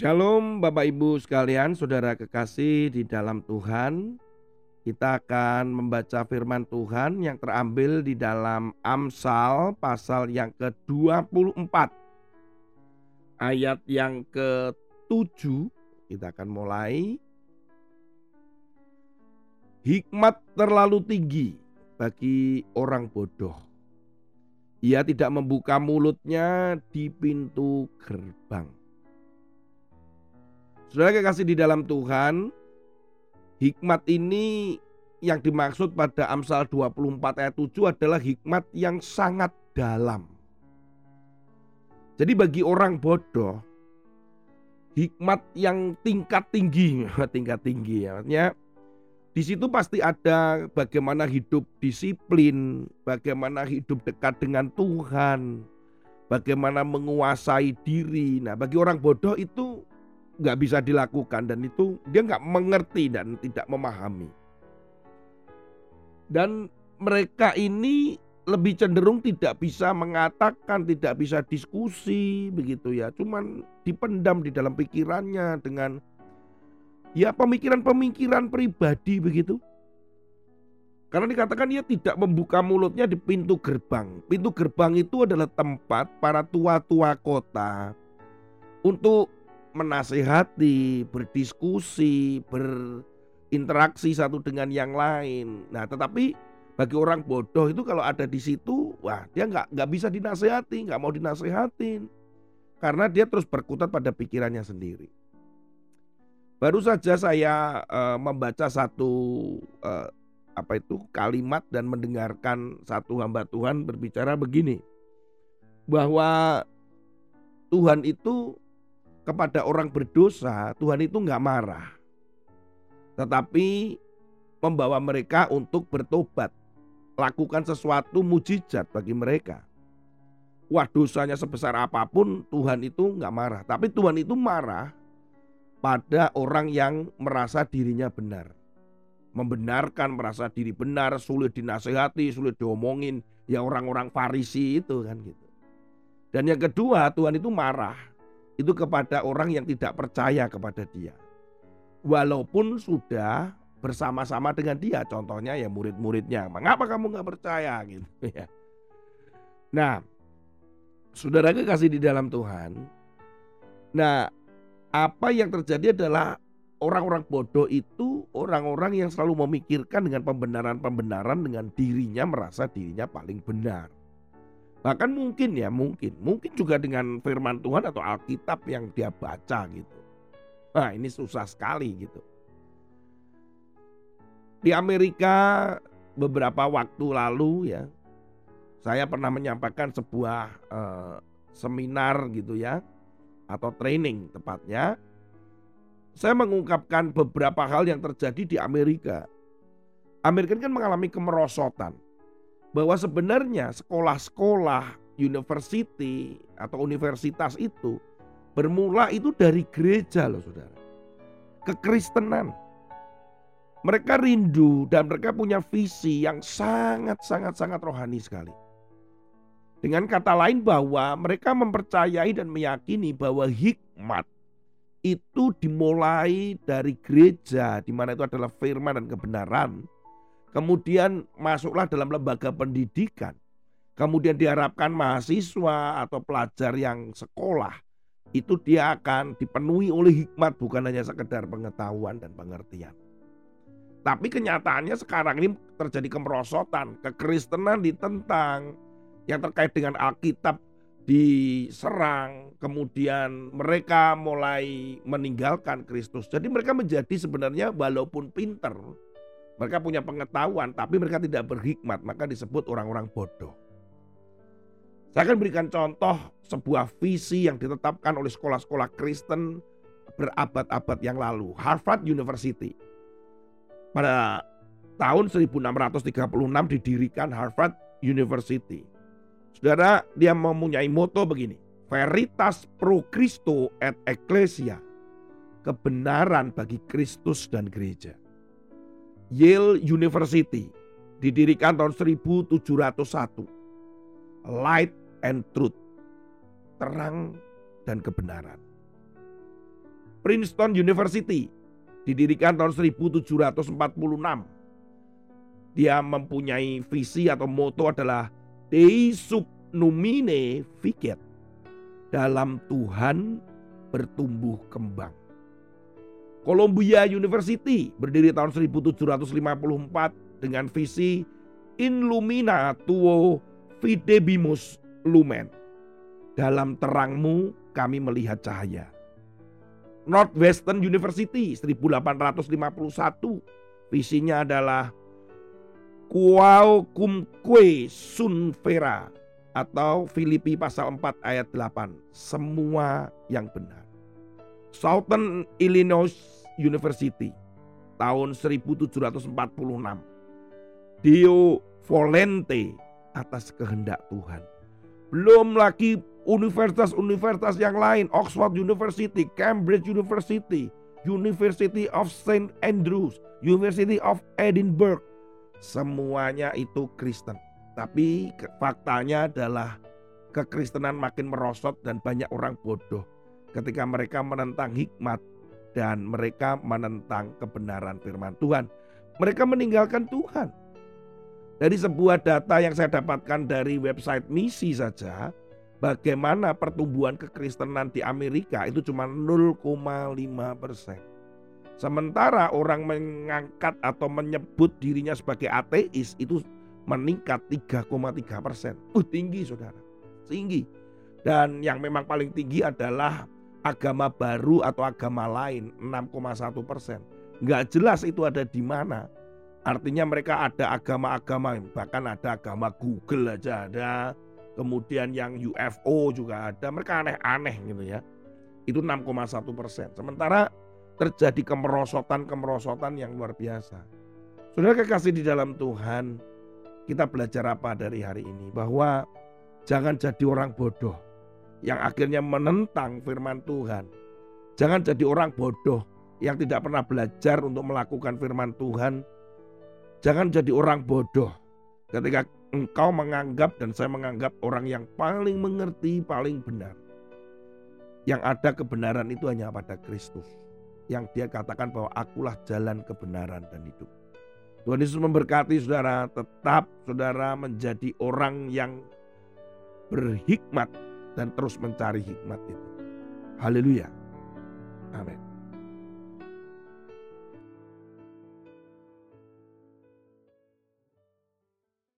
Shalom Bapak Ibu sekalian, saudara kekasih di dalam Tuhan. Kita akan membaca firman Tuhan yang terambil di dalam Amsal pasal yang ke-24. Ayat yang ke-7 kita akan mulai. Hikmat terlalu tinggi bagi orang bodoh. Ia tidak membuka mulutnya di pintu gerbang. Saudara kekasih di dalam Tuhan, hikmat ini yang dimaksud pada Amsal 24 ayat 7 adalah hikmat yang sangat dalam. Jadi bagi orang bodoh, hikmat yang tingkat tinggi, tingkat tinggi ya, artinya di situ pasti ada bagaimana hidup disiplin, bagaimana hidup dekat dengan Tuhan, bagaimana menguasai diri. Nah, bagi orang bodoh itu nggak bisa dilakukan dan itu dia nggak mengerti dan tidak memahami. Dan mereka ini lebih cenderung tidak bisa mengatakan, tidak bisa diskusi begitu ya. Cuman dipendam di dalam pikirannya dengan ya pemikiran-pemikiran pribadi begitu. Karena dikatakan dia tidak membuka mulutnya di pintu gerbang. Pintu gerbang itu adalah tempat para tua-tua kota untuk menasehati, berdiskusi, berinteraksi satu dengan yang lain. Nah, tetapi bagi orang bodoh itu kalau ada di situ, wah dia nggak nggak bisa dinasehati, nggak mau dinasehatin, karena dia terus berkutat pada pikirannya sendiri. Baru saja saya uh, membaca satu uh, apa itu kalimat dan mendengarkan satu hamba Tuhan berbicara begini, bahwa Tuhan itu kepada orang berdosa, Tuhan itu nggak marah. Tetapi membawa mereka untuk bertobat. Lakukan sesuatu mujizat bagi mereka. Wah dosanya sebesar apa pun Tuhan itu nggak marah. Tapi Tuhan itu marah pada orang yang merasa dirinya benar. Membenarkan, merasa diri benar, sulit dinasehati, sulit diomongin. Ya orang-orang farisi itu kan gitu. Dan yang kedua Tuhan itu marah itu kepada orang yang tidak percaya kepada dia. Walaupun sudah bersama-sama dengan dia, contohnya ya murid-muridnya, mengapa kamu nggak percaya gitu ya. Nah, saudara kekasih di dalam Tuhan, nah apa yang terjadi adalah orang-orang bodoh itu orang-orang yang selalu memikirkan dengan pembenaran-pembenaran dengan dirinya merasa dirinya paling benar. Bahkan mungkin ya, mungkin. Mungkin juga dengan firman Tuhan atau Alkitab yang dia baca gitu. Nah ini susah sekali gitu. Di Amerika beberapa waktu lalu ya, saya pernah menyampaikan sebuah uh, seminar gitu ya, atau training tepatnya. Saya mengungkapkan beberapa hal yang terjadi di Amerika. Amerika kan mengalami kemerosotan bahwa sebenarnya sekolah-sekolah, university atau universitas itu bermula itu dari gereja loh saudara. Kekristenan. Mereka rindu dan mereka punya visi yang sangat-sangat-sangat rohani sekali. Dengan kata lain bahwa mereka mempercayai dan meyakini bahwa hikmat itu dimulai dari gereja di mana itu adalah firman dan kebenaran kemudian masuklah dalam lembaga pendidikan, kemudian diharapkan mahasiswa atau pelajar yang sekolah itu dia akan dipenuhi oleh hikmat bukan hanya sekedar pengetahuan dan pengertian. Tapi kenyataannya sekarang ini terjadi kemerosotan, kekristenan ditentang, yang terkait dengan Alkitab diserang, kemudian mereka mulai meninggalkan Kristus. Jadi mereka menjadi sebenarnya walaupun pinter, mereka punya pengetahuan tapi mereka tidak berhikmat, maka disebut orang-orang bodoh. Saya akan berikan contoh sebuah visi yang ditetapkan oleh sekolah-sekolah Kristen berabad-abad yang lalu, Harvard University. Pada tahun 1636 didirikan Harvard University. Saudara, dia mempunyai moto begini, Veritas pro Christo et Ecclesia. Kebenaran bagi Kristus dan gereja. Yale University didirikan tahun 1701. Light and Truth, terang dan kebenaran. Princeton University didirikan tahun 1746. Dia mempunyai visi atau moto adalah Dei sub numine vicet. Dalam Tuhan bertumbuh kembang. Columbia University berdiri tahun 1754 dengan visi In lumina tuo videbimus lumen. Dalam terangmu kami melihat cahaya. Northwestern University 1851 visinya adalah Quao cumque sun vera atau Filipi pasal 4 ayat 8 semua yang benar. Southern Illinois University tahun 1746. Dio Volente atas kehendak Tuhan. Belum lagi universitas-universitas yang lain, Oxford University, Cambridge University, University of St. Andrews, University of Edinburgh. Semuanya itu Kristen. Tapi faktanya adalah kekristenan makin merosot dan banyak orang bodoh ketika mereka menentang hikmat dan mereka menentang kebenaran firman Tuhan. Mereka meninggalkan Tuhan. Dari sebuah data yang saya dapatkan dari website misi saja, bagaimana pertumbuhan kekristenan di Amerika itu cuma 0,5 persen. Sementara orang mengangkat atau menyebut dirinya sebagai ateis itu meningkat 3,3 persen. Uh tinggi saudara, tinggi. Dan yang memang paling tinggi adalah agama baru atau agama lain 6,1 persen. Nggak jelas itu ada di mana. Artinya mereka ada agama-agama, bahkan ada agama Google aja ada. Kemudian yang UFO juga ada. Mereka aneh-aneh gitu ya. Itu 6,1 persen. Sementara terjadi kemerosotan-kemerosotan yang luar biasa. Saudara kekasih di dalam Tuhan, kita belajar apa dari hari ini? Bahwa jangan jadi orang bodoh yang akhirnya menentang firman Tuhan. Jangan jadi orang bodoh yang tidak pernah belajar untuk melakukan firman Tuhan. Jangan jadi orang bodoh ketika engkau menganggap dan saya menganggap orang yang paling mengerti, paling benar. Yang ada kebenaran itu hanya pada Kristus. Yang dia katakan bahwa akulah jalan kebenaran dan hidup. Tuhan Yesus memberkati saudara, tetap saudara menjadi orang yang berhikmat dan terus mencari hikmat itu. Haleluya. Amin.